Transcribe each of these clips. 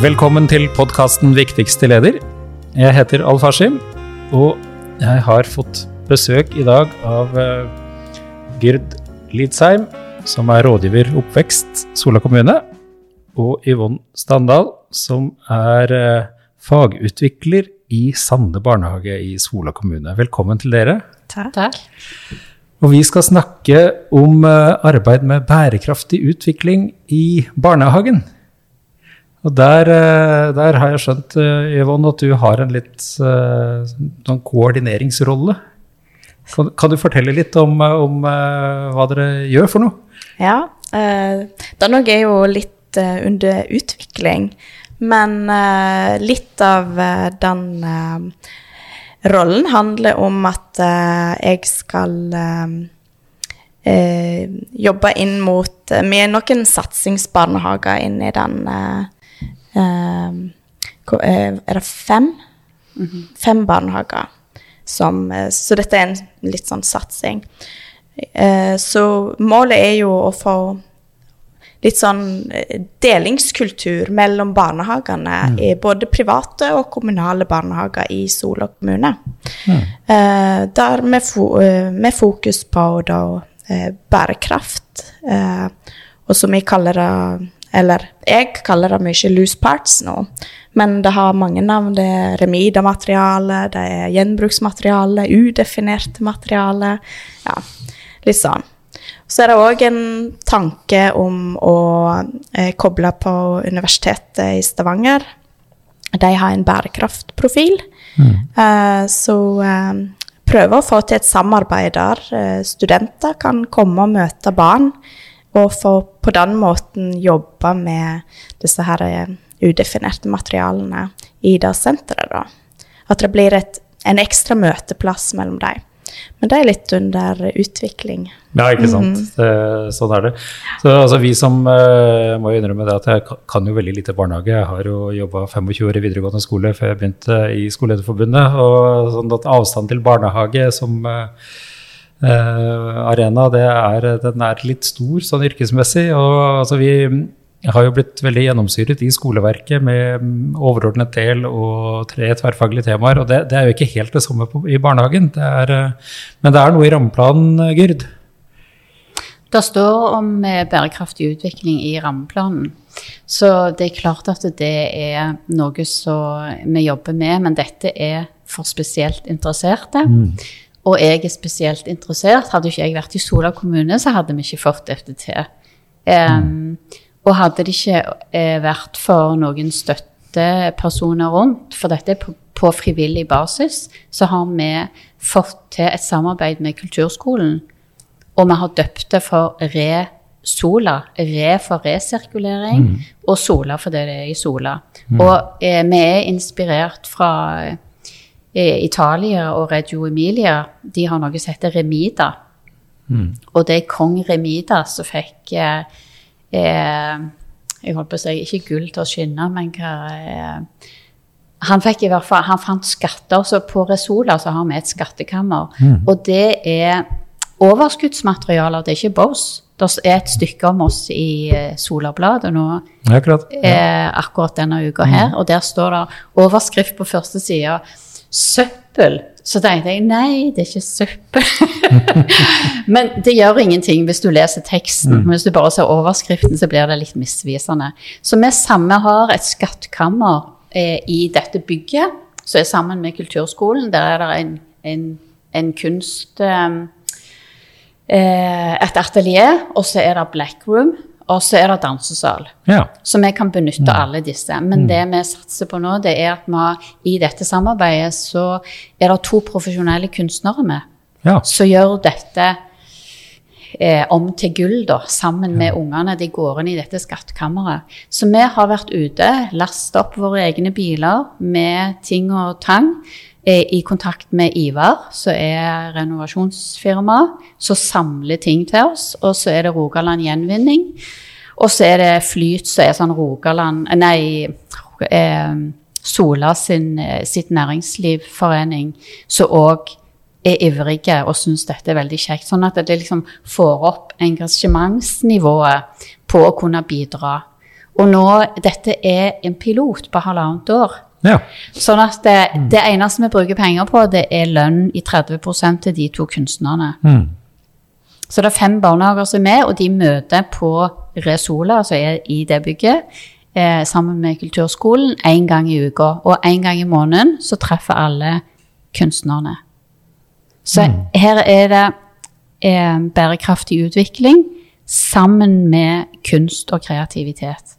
Velkommen til podkasten Viktigste leder. Jeg heter Alf Hashim, og jeg har fått besøk i dag av eh, Gyrd Lidsheim, som er rådgiver oppvekst Sola kommune, og Yvonne Standal, som er eh, fagutvikler i Sande barnehage i Sola kommune. Velkommen til dere. Takk. Og vi skal snakke om eh, arbeid med bærekraftig utvikling i barnehagen. Og der, eh, der har jeg skjønt, eh, Yvonne, at du har en litt eh, sånn koordineringsrolle. Kan, du fortelle litt om, om hva dere gjør for noe? Ja, eh, Dannog er jo litt under utvikling. Men litt av den rollen handler om at jeg skal jobbe inn mot er noen satsingsbarnehager inni den Ehm, eh, er det fem? Mm -hmm. Fem barnehager. Som, eh, så dette er en litt sånn satsing. Eh, så målet er jo å få litt sånn delingskultur mellom barnehagene, mm. i både private og kommunale barnehager i Sola kommune. Mm. Der med, med, fokus på da, bærekraft, og som vi kaller det eller jeg kaller det mye loose parts nå, men det har mange navn. Det er Remida-materiale, det er gjenbruksmateriale, udefinerte materiale. Ja, litt sånn. Så er det òg en tanke om å eh, koble på Universitetet i Stavanger. De har en bærekraftprofil. Mm. Eh, så eh, prøve å få til et samarbeid der eh, studenter kan komme og møte barn og for på den måten jobbe med disse her eh, udefinerte materialene i det senteret. da. At det blir et, en ekstra møteplass mellom dem. Men det er litt under utvikling. Ja, ikke sant. Mm. Det, sånn er det. Så altså, Vi som uh, må jo innrømme det at jeg kan jo veldig lite barnehage. Jeg har jo jobba 25 år i videregående skole før jeg begynte i Skolelederforbundet. Og sånn at avstand til barnehage som uh, Uh, arena det er, den er litt stor sånn yrkesmessig. og altså, Vi har jo blitt veldig gjennomsyret i skoleverket med overordnet del og tre tverrfaglige temaer. og Det, det er jo ikke helt det samme på, i barnehagen. Det er, uh, men det er noe i rammeplanen, Gyrd? Det står om eh, bærekraftig utvikling i rammeplanen. Så det er klart at det er noe som vi jobber med, men dette er for spesielt interesserte. Mm og jeg er spesielt interessert. Hadde ikke jeg vært i Sola kommune, så hadde vi ikke fått dette til. Um, og hadde det ikke uh, vært for noen støttepersoner rundt, for dette er på, på, frivillig basis, så har vi fått til et samarbeid med Kulturskolen. Og vi har døpt det for Re Sola. Re for resirkulering, mm. og Sola for det det er i Sola. Mm. Og eh, vi er inspirert fra Italia og Reggio Emilia de har noe som heter Remida. Mm. Og det er kong Remida som fikk eh, eh, Jeg holdt på å si ikke gull til å skinne, men hva eh, Han fikk i hvert fall, han fant skatter. Så på Resola så har vi et skattekammer. Mm. Og det er overskuddsmaterialer, det er ikke Boss. Det er et stykke om oss i eh, Solabladet nå akkurat, ja. eh, akkurat denne uka her. Mm. Og der står det overskrift på første side søppel. Så tenkte jeg nei, det er ikke søppel. Men det gjør ingenting hvis du leser teksten. Mm. Hvis du bare ser overskriften, så blir det litt misvisende. Så vi samme har et skattkammer eh, i dette bygget, som er sammen med Kulturskolen. Der er det en, en, en kunst... Eh, eh et atelier, og så er det Black Room. Og så er det dansesal. Ja. Så vi kan benytte mm. alle disse. Men mm. det vi satser på nå, det er at vi i dette samarbeidet så er det to profesjonelle kunstnere med. Ja. Som gjør dette eh, om til gull, da, sammen med ungene. De går inn i dette skattkammeret. Så vi har vært ute, lastet opp våre egne biler med ting og tang i kontakt med Ivar, som er renovasjonsfirma, som samler ting til oss. Og så er det Rogaland Gjenvinning. Og så er det Flyt, som er sånn Rogaland Nei, eh, Sola sin, eh, sitt næringslivforening, som òg er ivrige og syns dette er veldig kjekt. Sånn at det liksom får opp engasjementsnivået på å kunne bidra. Og nå, dette er en pilot på halvannet år. Ja. Sånn at det, det eneste vi bruker penger på, det er lønn i 30% til de to kunstnerne. Mm. Så det er fem barnehager som er med, og de møter på Resola, altså er i det bygget, eh, sammen med Kulturskolen én gang i uka. Og én gang i måneden så treffer alle kunstnerne. Så her er det eh, bærekraftig utvikling sammen med kunst og kreativitet.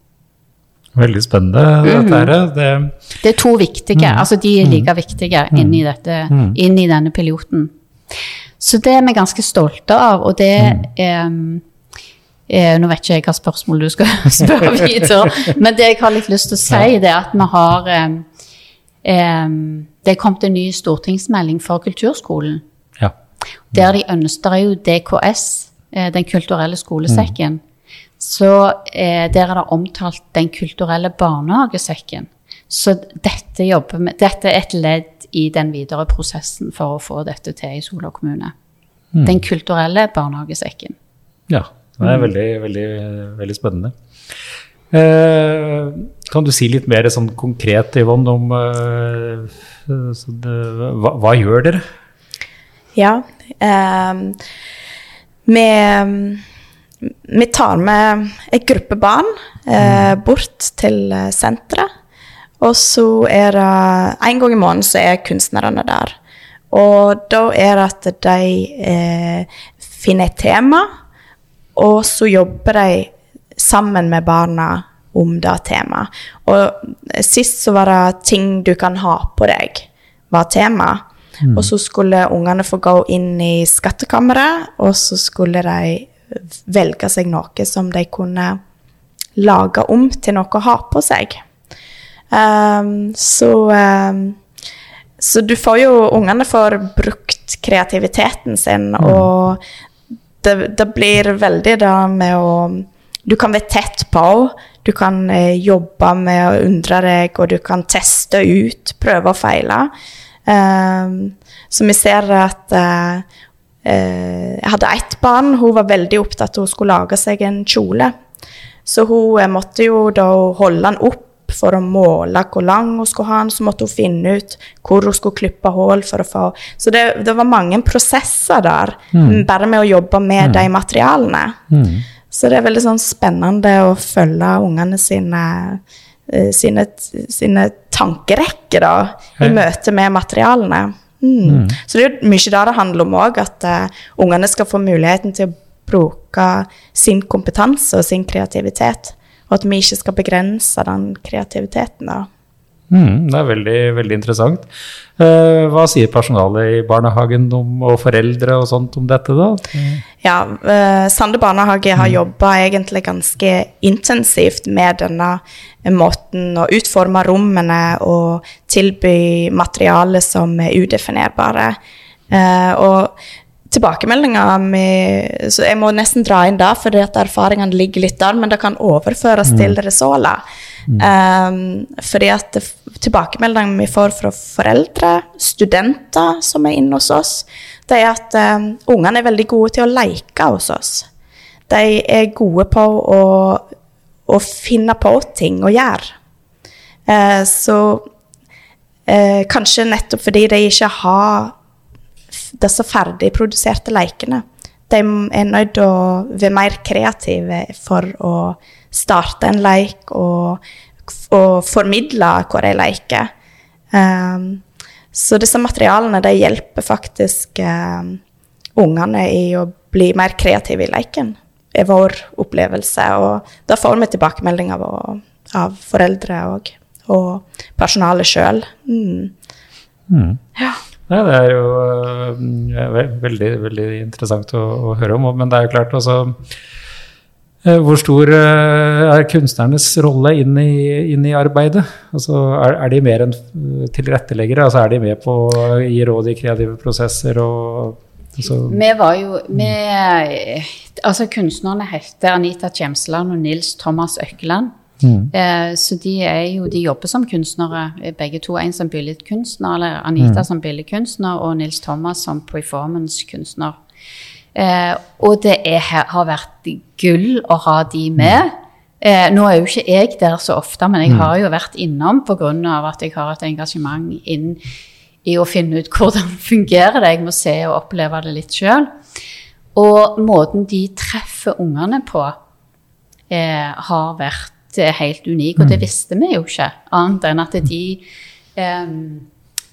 Veldig spennende, dette her. Det, Det er to viktige, altså de er like viktige mm. inni, dette, mm. inni denne piloten. Så det er vi ganske stolte av, og det mm. eh, Nå vet ikke jeg hva spørsmål du skal spørre videre, men det jeg har litt lyst til å si, det er at vi har eh, em, Det er kommet en ny stortingsmelding for kulturskolen. ja. Der de ønsker er jo DKS, eh, Den kulturelle skolesekken. Så eh, der er det omtalt Den kulturelle barnehagesekken. Så dette, med, dette er et ledd i den videre prosessen for å få dette til i Sola kommune. Den kulturelle barnehagesekken. ja. Det er veldig, veldig, veldig spennende. Eh, kan du si litt mer sånn konkret, Yvonne, om eh, så det, hva, hva gjør dere? Ja. Eh, vi, vi tar med en gruppe barn eh, bort til eh, senteret. Og så er det En gang i måneden så er kunstnerne der. Og da er det at de eh, finner et tema, og så jobber de sammen med barna om det temaet. Og sist så var det 'ting du kan ha på deg', var tema. Og så skulle ungene få gå inn i skattkammeret, og så skulle de velge seg noe som de kunne lage om til noe å ha på seg. Um, så um, så du får jo Ungene får brukt kreativiteten sin, og det, det blir veldig det med å Du kan være tett på, du kan eh, jobbe med å undre deg, og du kan teste ut, prøve og feile. Um, så vi ser at eh, Jeg hadde ett barn, hun var veldig opptatt av at hun skulle lage seg en kjole. Så hun eh, måtte jo da holde den opp for å måle hvor lang hun skulle ha den. Så måtte hun finne ut hvor hun skulle klippe hull for å få Så det, det var mange prosesser der, bare med å jobbe med de materialene. Så det er veldig sånn spennende å følge ungene sine eh, sine, sine tankerekker da, i møte med materialene. Mm. Så det er jo mye det det handler om òg, at uh, ungene skal få muligheten til å bruke sin kompetanse og sin kreativitet. Og at vi ikke skal begrense den kreativiteten. da. Mm, det er veldig, veldig interessant. Eh, hva sier personalet i barnehagen om, og foreldre og sånt om dette, da? Ja, eh, Sande barnehage har jobba egentlig ganske intensivt med denne måten å utforme rommene og tilby materiale som er udefinerbare. Eh, og tilbakemeldinger med, så Jeg må nesten dra inn det, at erfaringene ligger litt der, men det kan overføres til Resola. Um, fordi at det- tilbakemeldingene vi får fra foreldre, studenter som er inne hos oss, det er at um, ungene er veldig gode til å leke hos oss. De er gode på å, å finne på ting å gjøre. Uh, så uh, kanskje nettopp fordi de ikke har disse ferdigproduserte lekene. De er nødt til å være mer kreative for å starte en leik og, og formidle hva de leker. Um, så disse materialene de hjelper faktisk um, ungene i å bli mer kreative i leken, er vår opplevelse. Og da får vi tilbakemeldinger av, av foreldre og, og personalet sjøl. Mm. Mm. Ja. Nei, det er jo uh, veldig, veldig interessant å, å høre om. Men det er jo klart også øh, Hvor stor øh, er kunstnernes rolle inn i, inn i arbeidet? Altså, er, er de mer enn øh, tilretteleggere? Altså, er de med på å gi råd i kreative prosesser og altså, Vi var jo vi, Altså, kunstnerne heter Anita Kjemsland og Nils Thomas Økkeland. Eh, så de jo, de jobber som kunstnere, eh, begge to. En som billedkunstner, eller Anita som billedkunstner, og Nils Thomas som performancekunstner. Eh, og det er, har vært gull å ha de med. Eh, nå er jo ikke jeg der så ofte, men jeg har jo vært innom pga. at jeg har et engasjement inn i å finne ut hvordan fungerer det. Jeg må se og oppleve det litt sjøl. Og måten de treffer ungene på, eh, har vært eh, helt unik. Og det visste vi jo ikke, annet enn at de eh,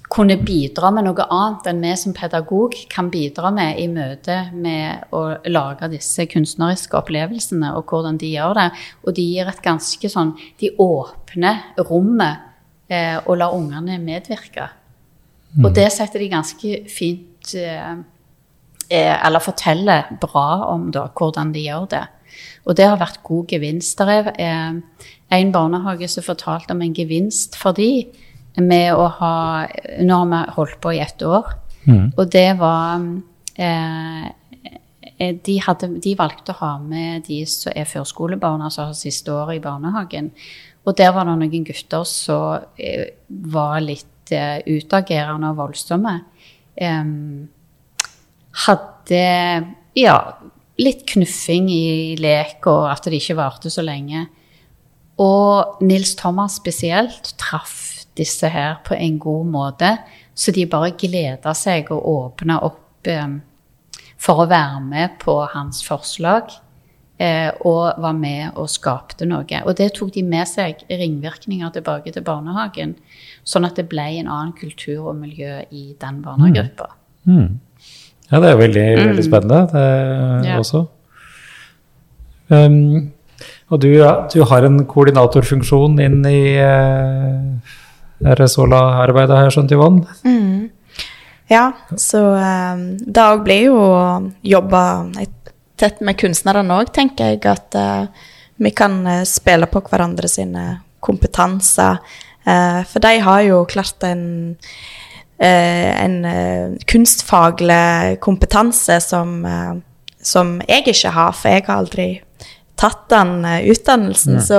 kunne bidra med noe annet enn vi som pedagog kan bidra med i møte med å lage disse kunstneriske opplevelsene, og hvordan de gjør det. Og de gir et ganske sånn De åpner rommet eh, og lar ungene medvirke. Mm. Og det setter de ganske fint eh, eh, Eller forteller bra om da, hvordan de gjør det. Og det har vært god gevinst. Det er eh, en barnehage som fortalte om en gevinst for de med å ha Nå har vi holdt på i ett år, mm. og det var eh, eh, de, hadde, de, valgte å ha med de som er førskolebarn, altså siste året i barnehagen. Og der var det noen gutter som eh, var litt eh, utagerende og voldsomme. hadde ja, litt knuffing i lek, og at det ikke varte så lenge. Og Nils Thomas spesielt traff disse her på en god måte. Så de bare gleder seg og åpner opp eh, for å være med på hans forslag. Eh, og var med og skapte noe. Og det tok de med seg ringvirkninger tilbake til barnehagen. Sånn at det ble en annen kultur og miljø i den barnegruppa. Mm. Mm. Ja, det er veldig, veldig mm. spennende, det ja. også. Um, og du, du, har en koordinatorfunksjon inn i uh, Resola-arbeidet, har jeg skjønt, Yvonne? Mm. Ja, så um, det òg blir jo å jobbe tett med kunstnerne òg, tenker jeg. At uh, vi kan uh, spille på hverandre sine kompetanser. Uh, for de har jo klart en, en kunstfaglig kompetanse som, som, jeg ikke har, for jeg har aldri tatt den utdannelsen. Mm. Så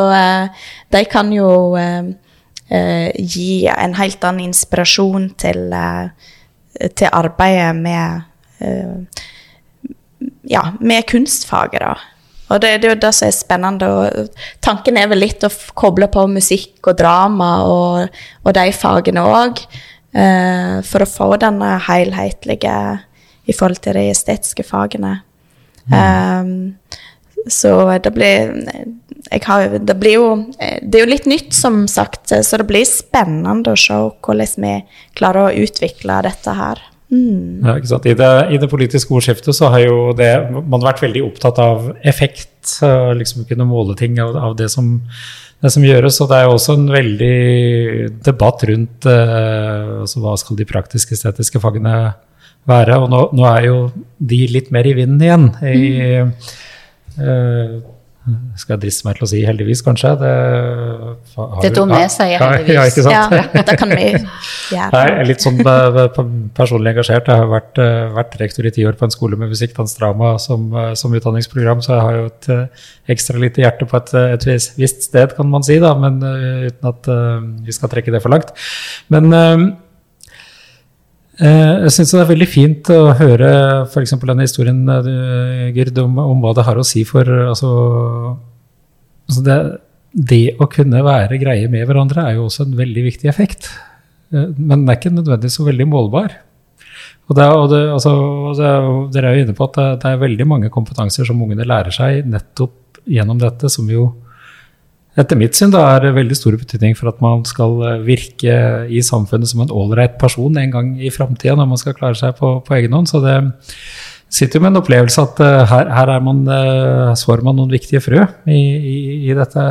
de kan jo eh, gi en helt annen inspirasjon til, eh, til arbeidet med eh, ja, med kunstfaget, da. Og det, det, er jo det som er spennende. og Tanken er vel litt å koble på musikk og drama og, og de fagene òg. Eh, for å få denne helhetlige i forhold til de estetiske fagene. Mm. Um, så det blir har, det, blir jo, det er jo litt nytt, som sagt, så det blir spennende å se hvordan vi klarer å utvikle dette her. Mm. Ja, ikke sant? I det, I det politiske ordskiftet så har jo det, man vært veldig opptatt av effekt, liksom kunne måle ting av, av det, som, det, som, gjøres. Og det er jo også en veldig debatt rundt eh, altså hva skal de praktisk-estetiske fagene være. Og nå, nå, er jo de litt mer i vinden igjen. i mm. Uh, skal jeg driste meg til å si heldigvis, kanskje. Det, det tror vi sier heldigvis. Ja, ikke sant? Ja, da kan vi gjøre. Jeg er litt sånn personlig engasjert. Jeg har vært, eh, vært, rektor i ti år på en skole med musikk, dans, drama som, eh, som, utdanningsprogram, så jeg har jo et eh, ekstra lite hjerte på et, et visst sted, kan man si, da, men uten at vi skal trekke det for langt. Men Eh, jeg syns det er veldig fint å høre f.eks. denne historien eh, Gerd, om, om, hva det har å si for altså, altså det, det, å kunne være greie med hverandre er jo også en veldig viktig effekt. Eh, men den er ikke nødvendigvis så veldig målbar. Og, det, og det, altså, det, Dere er jo inne på at det, er veldig mange kompetanser som ungene lærer seg nettopp gjennom dette, som jo etter mitt syn da er det veldig stor betydning for at man skal eh, virke i samfunnet som en ålreit person en gang i framtida, når man skal klare seg på, på egen hånd. Så det sitter jo med en opplevelse at uh, her, her, er man, uh, sår man noen viktige frø i, i, i, dette,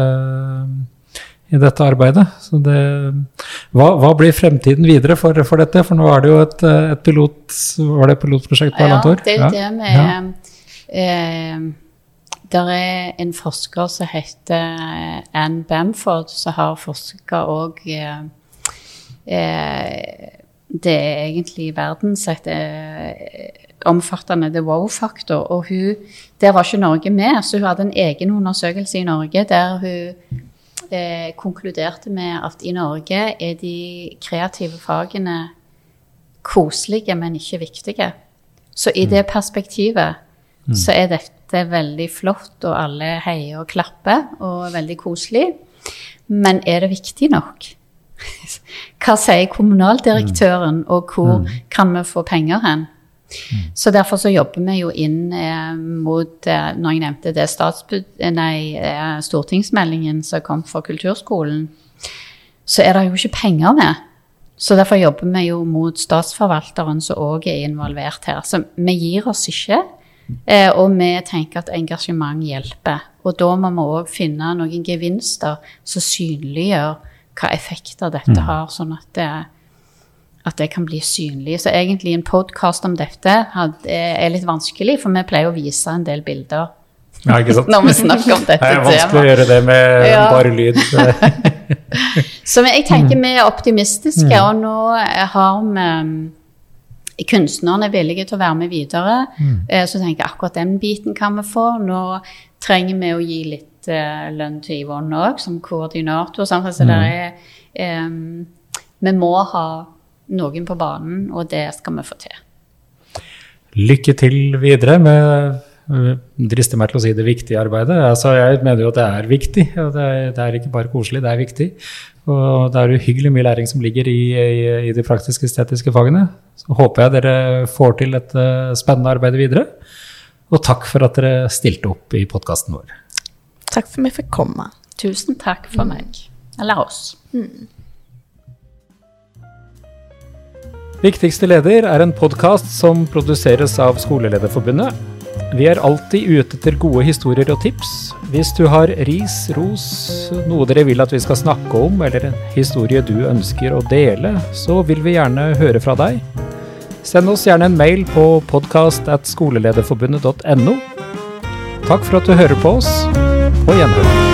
i dette, arbeidet. Så det, hva, hva, blir fremtiden videre for, for, dette? For nå er det jo et, et pilot, var det et pilotprosjekt på halvannet år? Ja, det er jo det med ja. eh, det er en forsker som heter Ann Bamford, som har forska òg eh, eh, Det er egentlig verdens et eh, omfattende the wow-faktor. Og hun, der var ikke Norge med, så hun hadde en egen undersøkelse i Norge der hun eh, konkluderte med at i Norge er de kreative fagene koselige, men ikke viktige. Så i det perspektivet så er dette veldig flott, og alle heier og klapper, og veldig koselig. Men er det viktig nok? Hva sier kommunaldirektøren, og hvor kan vi få penger hen? Så derfor så jobber vi jo inn eh, mot eh, Når jeg nevnte det eh, nei, eh, stortingsmeldingen som kom for kulturskolen, så er det jo ikke penger med. Så derfor jobber vi jo mot statsforvalteren som òg er involvert her. Så vi gir oss ikke. Eh, og vi tenker at engasjement hjelper. Og da må vi òg finne noen gevinster som synliggjør hva effekter dette har, sånn at det, at det kan bli synlig. Så egentlig en podkast om dette er litt vanskelig, for vi pleier å vise en del bilder Ja, ikke sant? når vi snakker om dette temaet. Det er vanskelig å gjøre det med Ja. bare lyd. Så jeg tenker vi er optimistiske, og nå har vi Kunstnerne er villige til å være med videre. Eh, Så tenker jeg akkurat den biten kan vi få. Nå trenger vi å gi litt eh, lønn til Yvonne òg, som koordinator. Sånn, Så det er, eh, vi må ha noen på banen, og det skal vi få til. Lykke til videre med drister meg til å si det viktige arbeidet. Altså, jeg mener jo at det er viktig. og det er, det er ikke bare koselig, det er viktig. Og det er uhyggelig mye læring som ligger i, i, i de praktisk-estetiske fagene. Så håper jeg dere får til et øh, spennende arbeid videre. Og takk for at dere stilte opp i podkasten vår. Takk for at vi fikk komme. Tusen takk for meg. Eller oss. Viktigste leder er en podkast som produseres av Skolelederforbundet. Vi er alltid ute etter gode historier og tips. Hvis du har ris, ros, noe dere vil at vi skal snakke om, eller en historie du ønsker å dele, så vil vi gjerne høre fra deg. Send oss gjerne en mail på podkast.skolelederforbundet.no. Takk for at du hører på oss. På gjenhør.